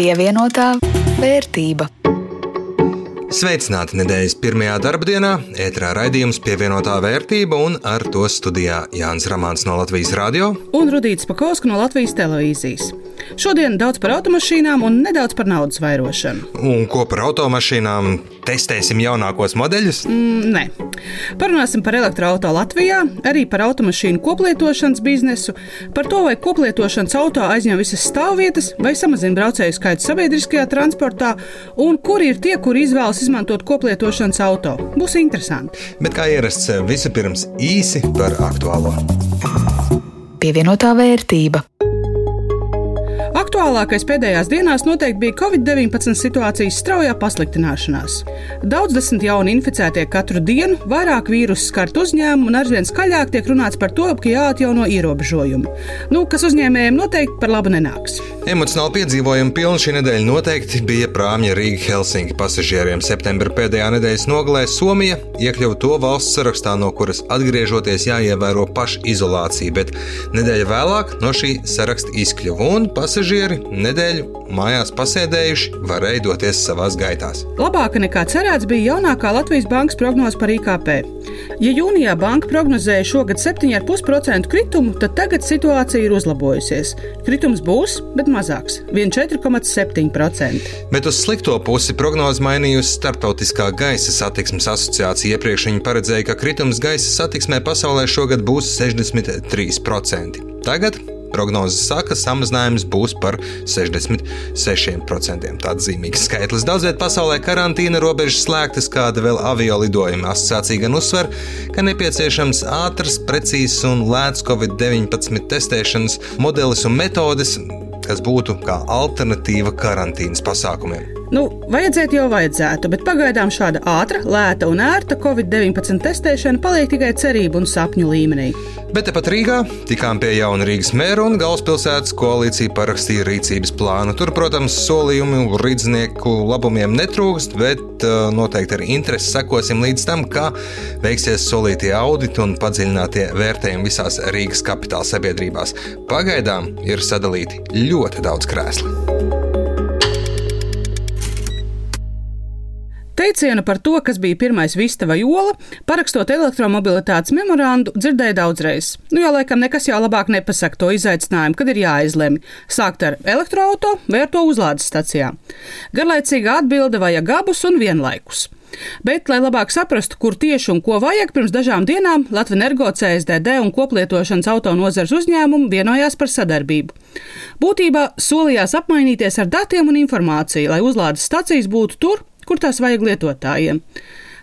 Pievienotā vērtība. Sveicināti nedēļas pirmajā darbdienā, ētrā raidījums pievienotā vērtība un ar to studijā Jānis Ramāns no Latvijas radio un Rudīts Pakausks no Latvijas televīzijas. Šodien daudz par automašīnām un nedaudz par naudas vairošanu. Un ko par automašīnām? Testēsim jaunākos modeļus? Mm, nē. Parunāsim par elektroautorātu Latvijā, arī par automašīnu koplietošanas biznesu, par to, vai koplietošanas auto aizņem visas stāvvietas, vai samazina braucēju skaitu sabiedriskajā transportā, un kuri ir tie, kuri izvēlas izmantot koplietošanas auto. Būs interesanti. Bet kā ierasts, vispirms īsi par aktuālo. Pievienotā vērtība. Aktuālākais pēdējās dienās noteikti bija Covid-19 situācijas straujā pasliktināšanās. Daudz desmit jauni inficētie katru dienu, vairāk vīrusu skart uzņēmumu un arvien skaļāk tiek runāts par to, ka jāatjauno ierobežojumi. Nu, kas uzņēmējiem noteikti par labu nenāks. Emocionāli piedzīvojumi pilni šī nedēļa noteikti bija prāmja Rīga Helsinki pasažieriem. Septembra pēdējā nedēļas nogalē Somija iekļuva to valsts sarakstā, no kuras atgriežoties jāievēro pašizolācija, bet nedēļa vēlāk no šī saraksta izkļuva un pasažieri pasažieri nedēļu mājās pasēdējuši, varēja doties savās gaitās. Labāka nekā cerēts bija jaunākā Latvijas bankas prognoze par IKP. Ja jūnijā banka prognozēja šogad 7,5% kritumu, tad tagad situācija ir uzlabojusies. Kritums būs, bet mazāks - 4,7%. Bet uz slikto pusi prognoze mainījusi Startautiskā gaisa satiksmes asociācija. Iepriekš viņi paredzēja, ka kritums gaisa satiksmē pasaulē šogad būs 63%. Tagad Prognozes saka, samazinājums būs par 66%. Tāds zīmīgs skaitlis. Daudz vietā pasaulē karantīna robežas slēgtas, kāda vēl avio lidojuma asociācija gan uzsver, ka nepieciešams ātrs, precīzs un lēts Covid-19 testēšanas modelis un metodes, kas būtu kā alternatīva karantīnas pasākumiem. Nu, vajadzētu jau vajadzētu, bet pagaidām šāda ātra, lēta un ērta Covid-19 testēšana paliek tikai cerību un sapņu līmenī. Bet tepat Rīgā tikām pie jauna Rīgas mēra un galvaspilsētas koalīcija parakstīja rīcības plānu. Tur, protams, solījumi rīznieku labumiem netrūkst, bet uh, noteikti ar interesi sekosim līdz tam, kā veiksies solītie auditi un padziļinātie vērtējumi visās Rīgas kapitāla sabiedrībās. Pagaidām ir sadalīti ļoti daudz krēslu. Teicienu par to, kas bija pirmais vista vai ola, parakstot elektromobilitātes memorandu, dzirdēju daudzreiz. Nu, jo laikam nekas jau labāk nepasaka to izaicinājumu, kad ir jāizlemj sākt ar elektroautorātu vai ar to uzlādes stacijā. Garlaicīga atbilde vajag abus un vienlaikus. Bet, lai labāk saprastu, kur tieši un ko vajag, pirms dažām dienām Latvijas energo CSDD un koplietošanas auto nozars uzņēmumi vienojās par sadarbību. Būtībā solījās apmainīties ar datiem un informāciju, lai uzlādes stacijas būtu tur, kur tās vajag lietotājiem.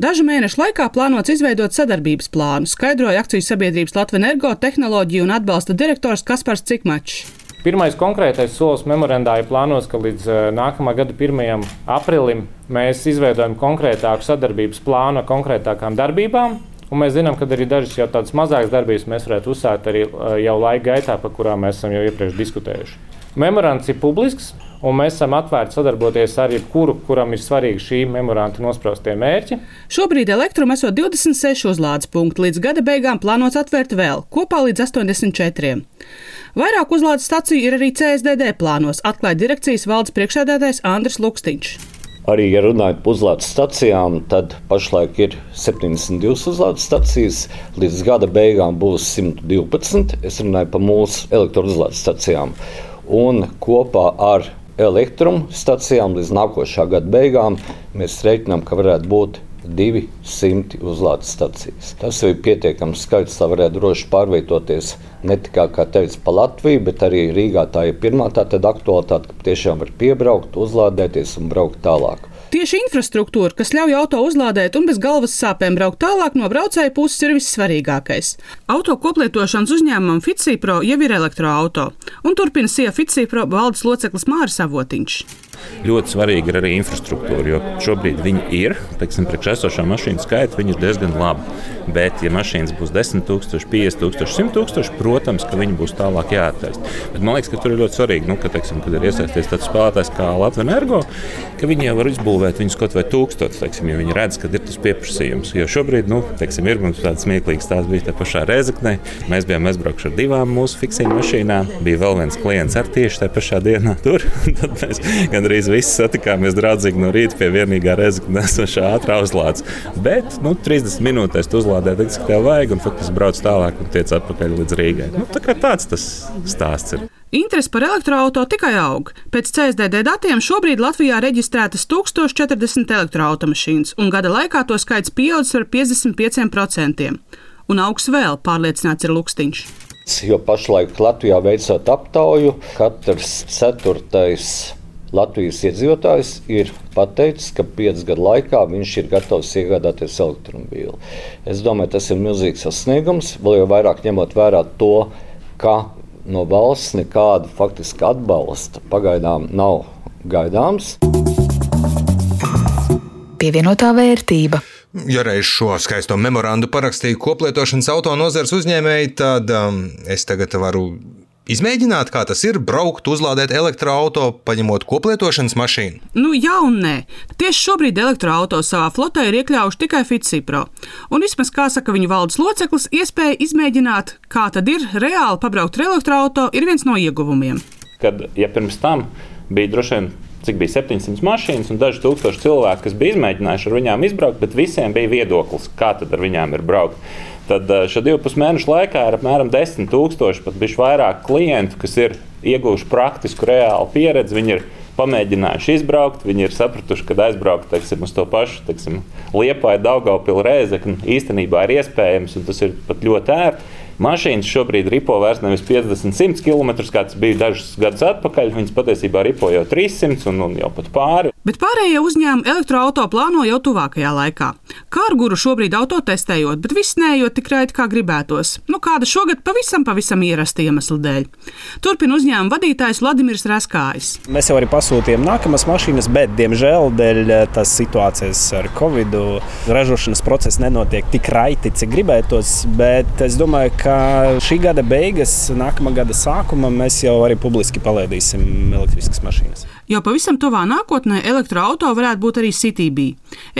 Dažu mēnešu laikā plānots izveidot sadarbības plānu, skaidroja akciju sabiedrības Latvijas energo tehnoloģiju un atbalsta direktors Kaspars Cikmačs. Pirmais konkrētais solis memorandā ir plānots, ka līdz eh, nākamā gada 1. aprīlim mēs izveidojam konkrētāku sadarbības plānu ar konkrētākām darbībām. Un mēs zinām, ka arī dažas jau tādas mazākas darbības mēs varētu uzsākt arī eh, jau laika gaitā, par kurām mēs esam jau iepriekš diskutējuši. Memorands ir publisks, un mēs esam atvērti sadarboties ar jebkuru, kuram ir svarīgi šī memoranda nospraustie mērķi. Šobrīd elektrum esot 26 uzlādes punkti, līdz gada beigām plānots atvērt vēl, kopā līdz 84. Vairāk uzlādes staciju ir arī CSDD plānos, atklāja direkcijas valdes priekšsēdētājs Andris Lukstiņš. Arī, ja runājot par uzlādes stacijām, tad pašlaik ir 72 uzlādes stacijas. Līdz gada beigām būs 112. Es runāju par mūsu elektrouzlādes stacijām. Un kopā ar elektrostacijām līdz nākošā gada beigām mēs reiķinām, ka varētu būt 200 uzlādes stacijas. Tas ir pietiekams skaits, lai varētu droši pārvietoties ne tikai, kā teicu, pa Latviju, bet arī Rīgā. Tā ir pirmā tāda aktualitāte, ka tiešām var piebraukt, uzlādēties un braukt tālāk. Tieši infrastruktūra, kas ļauj auto uzlādēt un bez galvas sāpēm braukt tālāk no braucēja puses, ir vissvarīgākais. Auto koplietošanas uzņēmumam Ficipro jau ir elektroautorāta, un turpina SIA Ficipro valdes loceklis Māris Avotiņš. Ļoti svarīgi ir arī infrastruktūra, jo šobrīd viņi ir, teiksim, priekš esošā mašīnu skaita, viņi ir diezgan labi. Bet, ja mašīnas būs 10, 000, 50, 000, 100 tūkstoši, protams, ka viņi būs tālāk jāattaist. Bet man liekas, ka tur ir ļoti svarīgi, nu, ka, teiksim, kad ir iesaistīts tāds spēlētājs kā Latvijas energo, ka viņi jau var izbūvēt viņus kaut vai tūkstotis, teiksim, ja viņi redz, ka ir ir tas pieprasījums. Jo šobrīd, nu, teiksim, ir mums tāds smieklīgs tās bija tā pašā Rezeknē. Mēs bijām aizbraukuši ar divām mūsu fiksiju mašīnām. Bija vēl viens klients ar tieši tajā pašā dienā tur. Tad mēs gandrīz visi satikāmies draudzīgi no rīta pie vienīgā Rezeknē esošā ātrā uzlādes. Bet, nu, 30 minūtēs tu uzlādē, cik tev vajag, un faktiski brauc tālāk un tiec atpakaļ līdz Rīgai. Nu, tā tāds tas stāsts ir. Interese par elektroautorātu tikai aug. Pēc CSDD datiem šobrīd Latvijā reģistrētas 1040 elektroautomašīnas, un gada laikā to skaits pieaudzis par 55%. Un augs vēl, pārliecināts ir Lukstiņš. Jo pašlaik Latvijā veicot aptauju, katrs ceturtais Latvijas iedzīvotājs ir pateicis, ka piecu gadu laikā viņš ir gatavs iegādāties elektromobīlu. Es domāju, tas ir milzīgs sasniegums, vēl jau vairāk ņemot vērā to, ka no valsts nekāda faktiska atbalsta pagaidām nav gaidāms. Pievienotā vērtība. Ja reiz šo skaisto memorandu parakstīja koplietošanas auto nozares uzņēmēji, tad um, es tagad varu izmēģināt, kā tas ir braukt, uzlādēt elektroautorātu, paņemot koplietošanas mašīnu? Nu, jā, un nē. Tieši šobrīd elektroautorātu savā flotē ir iekļāvuši tikai Fitsipro. Un vismaz, kā saka viņa valdes loceklis, iespēja izmēģināt, kā tad ir reāli pabraukt ar elektroautorātu, ir viens no ieguvumiem. Kad, ja pirms tam bija droši vien cik bija 700 mašīnas un daži tūkstoši cilvēku, kas bija izmēģinājuši ar viņām izbraukt, bet visiem bija viedoklis, kā tad ar viņām ir braukt. Tad eh, šo divu pus mēnešu laikā ir apmēram 10,000 pat bijuši vairāk klientu, kas ir ieguvuši praktisku, reālu pieredzi. Viņi ir pamēģinājuši izbraukt, viņi ir sapratuši, ka aizbraukt teiksim, uz to pašu Liepāju, Daugaupili, Rēzekni īstenībā ir iespējams un tas ir pat ļoti ērti. Mašīnas šobrīd ripo vairs nevis 50, 100 km, kā tas bija dažus gadus atpakaļ. Viņas patiesībā ripo jau 300 un, un jau pat pāri. Bet pārējie uzņēmumi elektroautorātu plāno jau tuvākajā laikā. Kārguru šobrīd auto testējot, bet viss neejot tik raiti, kā gribētos. Nu, kāda šogad pavisam, pavisam ierasta iemesla dēļ. Turpina uzņēmuma vadītājs Vladimirs Raskājs. Mēs jau arī pasūtījām nākamas mašīnas, bet, diemžēl, dēļ eh, tās situācijas ar Covid ražošanas process nenotiek tik raiti, cik gribētos. Bet es domāju, ka šī gada beigas, nākamā gada sākumā mēs jau arī publiski palaidīsim elektriskas mašīnas. Jau pavisam tuvā nākotnē elektroautorāta varētu būt arī CTB.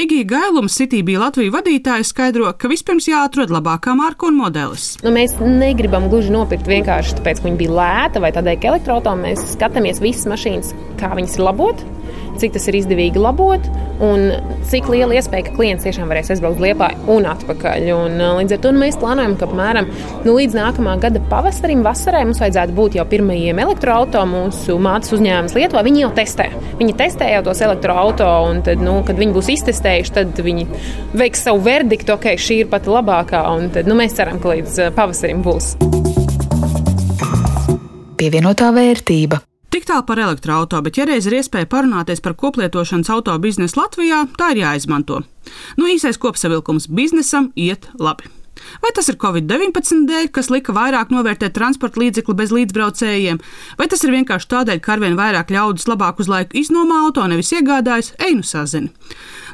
Egija Gailums, CTB Latvijas vadītājs, skaidro, ka vispirms jāatrod labākā marka un modelis. Nu, mēs negribam gluži nopirkt vienkārši tāpēc, ka viņa bija lēta vai tādēļ, ka elektroautorāta mēs skatāmies visas mašīnas, kā viņas ir labotas cik tas ir izdevīgi labot un cik liela iespēja, ka klients tiešām varēs aizbraukt uz Liepāju un atpakaļ. Un, līdz ar to nu, mēs plānojam, ka apmēram nu, līdz nākamā gada pavasarim, vasarai mums vajadzētu būt jau pirmajiem elektroautorātiem. Mūsu mātes uzņēmums Lietuvā viņi jau testē. Viņi testē jau tos elektroautorātus, un tad, nu, kad viņi būs iztestējuši, tad viņi veiks savu verdiktu, ok, šī ir pati labākā. Un tad nu, mēs ceram, ka līdz pavasarim būs. Pievienotā vērtība. Tik tālu par elektroautorātu, bet, ja reiz ir iespēja parunāties par koplietošanas auto biznesu Latvijā, tā ir jāizmanto. Nu, īsais kopsavilkums biznesam iet labi. Vai tas ir Covid-19 dēļ, kas lika vairāk novērtēt transporta līdzekli bez līdzbraucējiem, vai tas ir vienkārši tādēļ, ka arvien vairāk ļaudis labāk uz laiku iznomā auto, nevis iegādājas, ej nu sazini.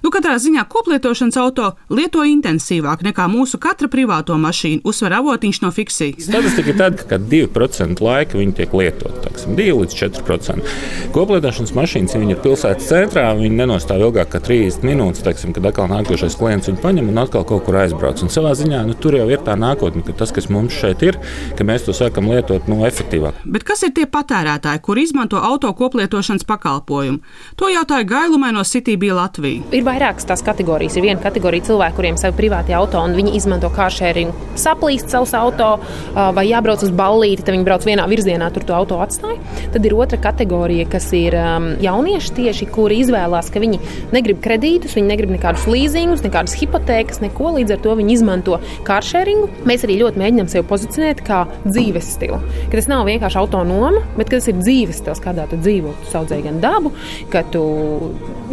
Nu, katrā ziņā koplietošanas auto lieto intensīvāk nekā mūsu katra privāto mašīnu, uzsver avotiņš no fiksijas. Statistika ir tāda, ka 2% laika viņi tiek lietoti, 2 līdz 4%. Koplietošanas mašīnas, ja viņi ir pilsētas centrā, viņi nenostāv ilgāk kā 30 minūtes, teiksim, kad atkal nākošais klients viņu paņem un atkal kaut kur aizbrauc. Un savā ziņā nu, tur jau ir tā nākotne, ka tas, kas mums šeit ir, ka mēs to sākam lietot nu, efektīvāk. Bet kas ir tie patērētāji, kur izmanto auto koplietošanas pakalpojumu? To jautāja Gailumai no Citybī Latvija. Ir vairākas tās kategorijas. Ir viena kategorija cilvēku, kuriem ir savi privāti auto, un viņi izmanto kāršēringu, saplīst savus auto, vai jābrauc uz ballīti, tad viņi brauc vienā virzienā, tur to auto atstāja. Tad ir otra kategorija, kas ir jaunieši tieši, kuri izvēlās, ka viņi negrib kredītus, viņi negrib nekādus līzingus, nekādas hipotēkas, neko līdz ar to viņi izmanto kāršēringu. Mēs arī ļoti mēģinām sevi pozicionēt kā dzīves stilu. Ka tas nav vienkārši autonoma, bet tas ir dzīves stils, kādā tu dzīvo. Tu audzēji gan dabu, ka tu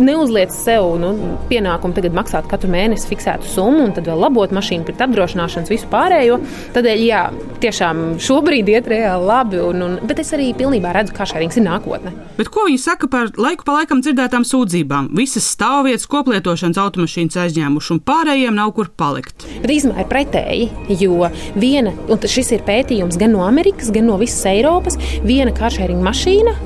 neuzliec sev nu, pienākumu tagad maksāt katru mēnesi fiksētu summu un tad vēl labot mašīnu, pirkt apdrošināšanas, visu pārējo. Tādēļ, jā, tiešām šobrīd iet reāli labi, un, un, bet es arī pilnībā redzu, kā šārings ir nākotne. Bet ko viņi saka par laiku pa laikam dzirdētām sūdzībām? Visas stāvvietas, koplietošanas automašīnas aizņēmuši, un pārējiem nav kur palikt. Bet īstenībā ir pretēji, jo viena, un šis ir pētījums gan no Amerikas, gan no visas Eiropas, viena kāršēringa mašīna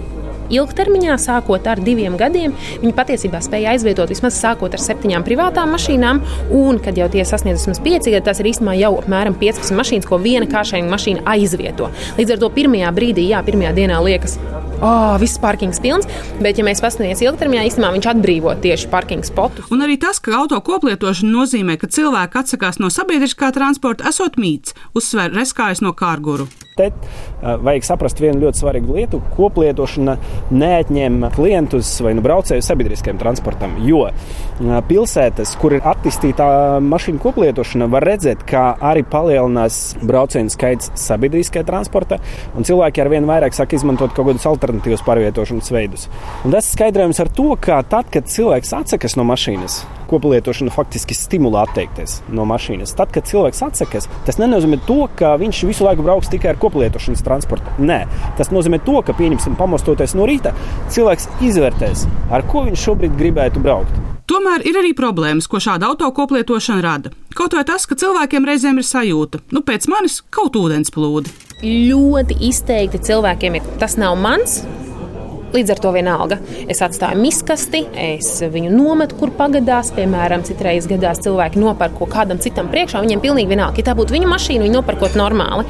ilgtermiņā, sākot ar diviem gadiem, viņi patiesībā spēja aizvietot vismaz sākot ar septiņām privātām mašīnām, un, kad jau tie sasniedz vismaz pieci gadi, tas ir īstenībā jau apmēram 15 mašīnas, ko viena kāršēna mašīna aizvieto. Līdz ar to pirmajā brīdī, jā, pirmajā dienā liekas, oh, viss parkings pilns, bet, ja mēs paskatāmies ilgtermiņā, īstenībā viņš atbrīvo tieši parking spotus. Un arī tas, ka auto koplietošana nozīmē, ka cilvēki atsakās no sabiedriskā transporta, esot mīts, uzsver reskājas no kārguru. Te vajag saprast vienu ļoti svarīgu lietu. Koplietošana neatņem klientus vai nu braucējus sabiedriskajam transportam. Jo pilsētas, kur ir attīstīta mašīnu koplietošana, var redzēt, ka arī palielinās braucienu skaits sabiedriskajā transportā, un cilvēki ar vien vairāk sāk izmantot kaut kādus alternatīvus pārvietošanas veidus. Un tas skaidrojums ar to, ka tad, kad cilvēks atsakas no mašīnas, koplietošana faktiski stimulē atteikties no mašīnas. Tad, kad cilvēks atsakas, tas nenozīmē to, ka viņš visu laiku brauks tikai ar koplietošanas transportu. Nē, tas nozīmē to, ka, pieņemsim, pamostoties no rīta, cilvēks izvērtēs, ar ko viņš šobrīd gribētu braukt. Tomēr ir arī problēmas, ko šāda autokoplietošana rada. Kaut vai tas, ka cilvēkiem reizēm ir sajūta, nu pēc manis kaut ūdens plūdi. Ļoti izteikti cilvēkiem ir tas nav mans, Līdz ar to vienalga. Es atstāju miskasti, es viņu nometu, kur pagadās. Piemēram, citreiz gadās cilvēki nopērk ko kādam citam priekšā. Viņiem pilnīgi vienalga, ja tā būtu viņa mašīna, viņi nopērkot normāli.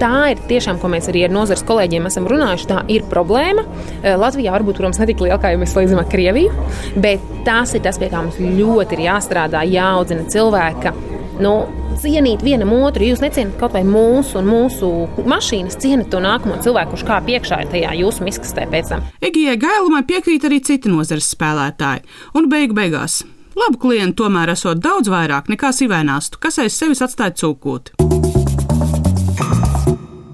Tā ir tiešām, ko mēs arī ar nozares kolēģiem esam runājuši. Tā ir problēma. Eh, Latvijā varbūt, protams, ne tik liela, kā jau mēs salīdzinām ar Krieviju, bet tas ir tas, pie kā mums ļoti ir jāstrādā, jāaudzina cilvēka. Nu, cienīt vienam otru. Jūs necienāt kaut vai mūsu un mūsu mašīnas, cienīt to nākamo cilvēku, kurš kā piekšā ir tajā jūsu miskastē pēc tam. Egijai Gailumai piekrīt arī citi nozares spēlētāji. Un beigu beigās. Labu klientu tomēr esot daudz vairāk nekā sivēnāstu, kas aiz sevis atstāja cūkūti.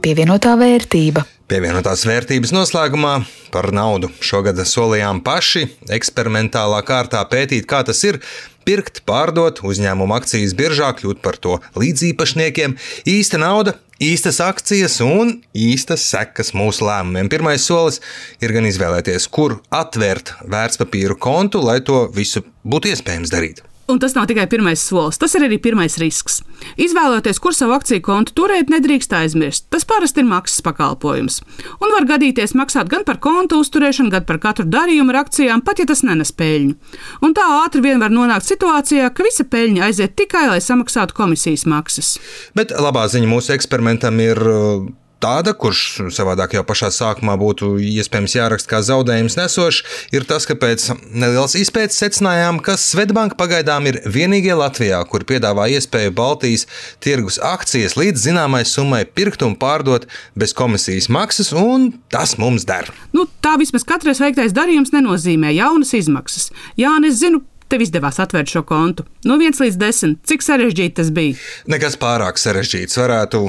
Pievienotā vērtība. Pievienotās vērtības noslēgumā par naudu. Šogad solījām paši eksperimentālā kārtā pētīt, kā tas ir pirkt, pārdot uzņēmumu akcijas biržā, kļūt par to līdzīpašniekiem. Īsta nauda, īstas akcijas un īstas sekas mūsu lēmumiem. Pirmais solis ir gan izvēlēties, kur atvērt vērtspapīru kontu, lai to visu būtu iespējams darīt. Un tas nav tikai pirmais solis, tas ir arī pirmais risks. Izvēloties, kur savu akciju kontu turēt, nedrīkst aizmirst. Tas parasti ir maksas pakalpojums. Un var gadīties maksāt gan par kontu uzturēšanu, gan par katru darījumu ar akcijām, pat ja tas nenes peļņu. Un tā ātri vien var nonākt situācijā, ka visa peļņa aiziet tikai, lai samaksātu komisijas maksas. Bet labā ziņa mūsu eksperimentam ir uh, tāda, kurš savādāk jau pašā sākumā būtu iespējams jāraksta kā zaudējums nesošs, ir tas, ka pēc nelielas izpētes secinājām, ka Svetbanka pagaidām ir vienīgie Latvijā, kur piedāvā iespēju Baltijas tirgus akcijas līdz zināmai summai pirkt un pārdot bez komisijas maksas, un tas mums der. Nu, tā vismaz katrais veiktais darījums nenozīmē jaunas izmaksas. Jā, es zinu, Tev izdevās atvērt šo kontu. No 1 līdz 10. Cik sarežģīti tas bija? Nekas pārāk sarežģīts. Varētu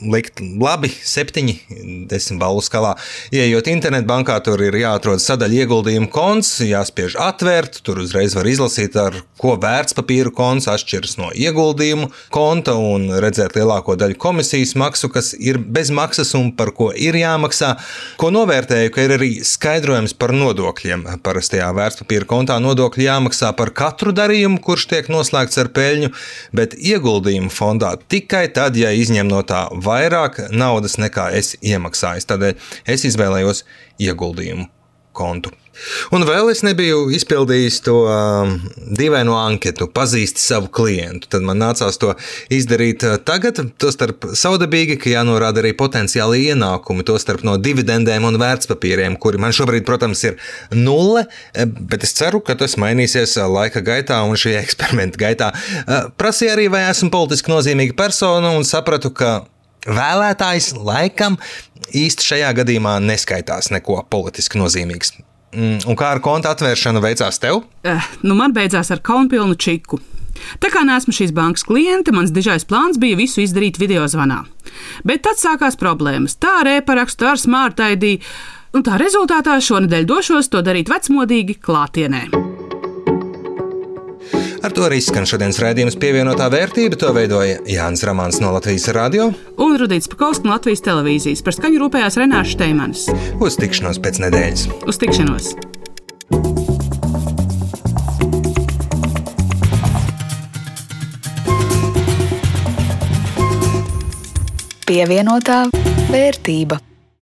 likt labi, 7, 10 balvu skalā. Iejot internetbankā, tur ir jāatrod sadaļa ieguldījumu konts, jāspiež atvērt. Tur uzreiz var izlasīt, ar ko vērtspapīra konts atšķiras no ieguldījumu konta un redzēt lielāko daļu komisijas maksu, kas ir bez maksas un par ko ir jāmaksā. Ko novērtēju, ka ir arī skaidrojums par nodokļiem. Parastajā vērtspapīra kontā nodokļi jāmaksā par katru darījumu, kurš tiek noslēgts ar peļņu, bet ieguldījumu fondā tikai tad, ja izņem no tā vairāk naudas nekā es iemaksāju. Tādēļ es izvēlējos ieguldījumu kontu. Un vēl es nebiju izpildījis to um, dīvaino anketu, pazīsti savu klientu. Tad man nācās to izdarīt uh, tagad. Tostarp saudabīgi, ka jānorāda arī potenciāli ienākumi, tostarp no dividendēm un vērtspapīriem, kuri man šobrīd, protams, ir nulle, eh, bet es ceru, ka tas mainīsies uh, laika gaitā un šī eksperimenta gaitā. Uh, prasīja arī, vai esmu politiski nozīmīga persona un sapratu, ka vēlētājs laikam īsti šajā gadījumā neskaitās neko politiski nozīmīgs. Mm, un kā ar konta atvēršanu veicās tev? Eh, nu man beidzās ar kaunpilnu čiku. Tā kā neesmu šīs bankas kliente, mans dižais plāns bija visu izdarīt video zvanā. Bet tad sākās problēmas. Tā ar e-parakstu, ar smart ID, un tā rezultātā šonadēļ došos to darīt vecmodīgi klātienē. Ar to arī skan šodienas raidījums pievienotā vērtība. To veidoja Jānis Ramāns no Latvijas radio un Rudīts Pakausks no Latvijas televīzijas. Par skaņu rūpējās Renāša Steimanis. Uz tikšanos pēc nedēļas. Uz tikšanos! Pievienotā vērtība.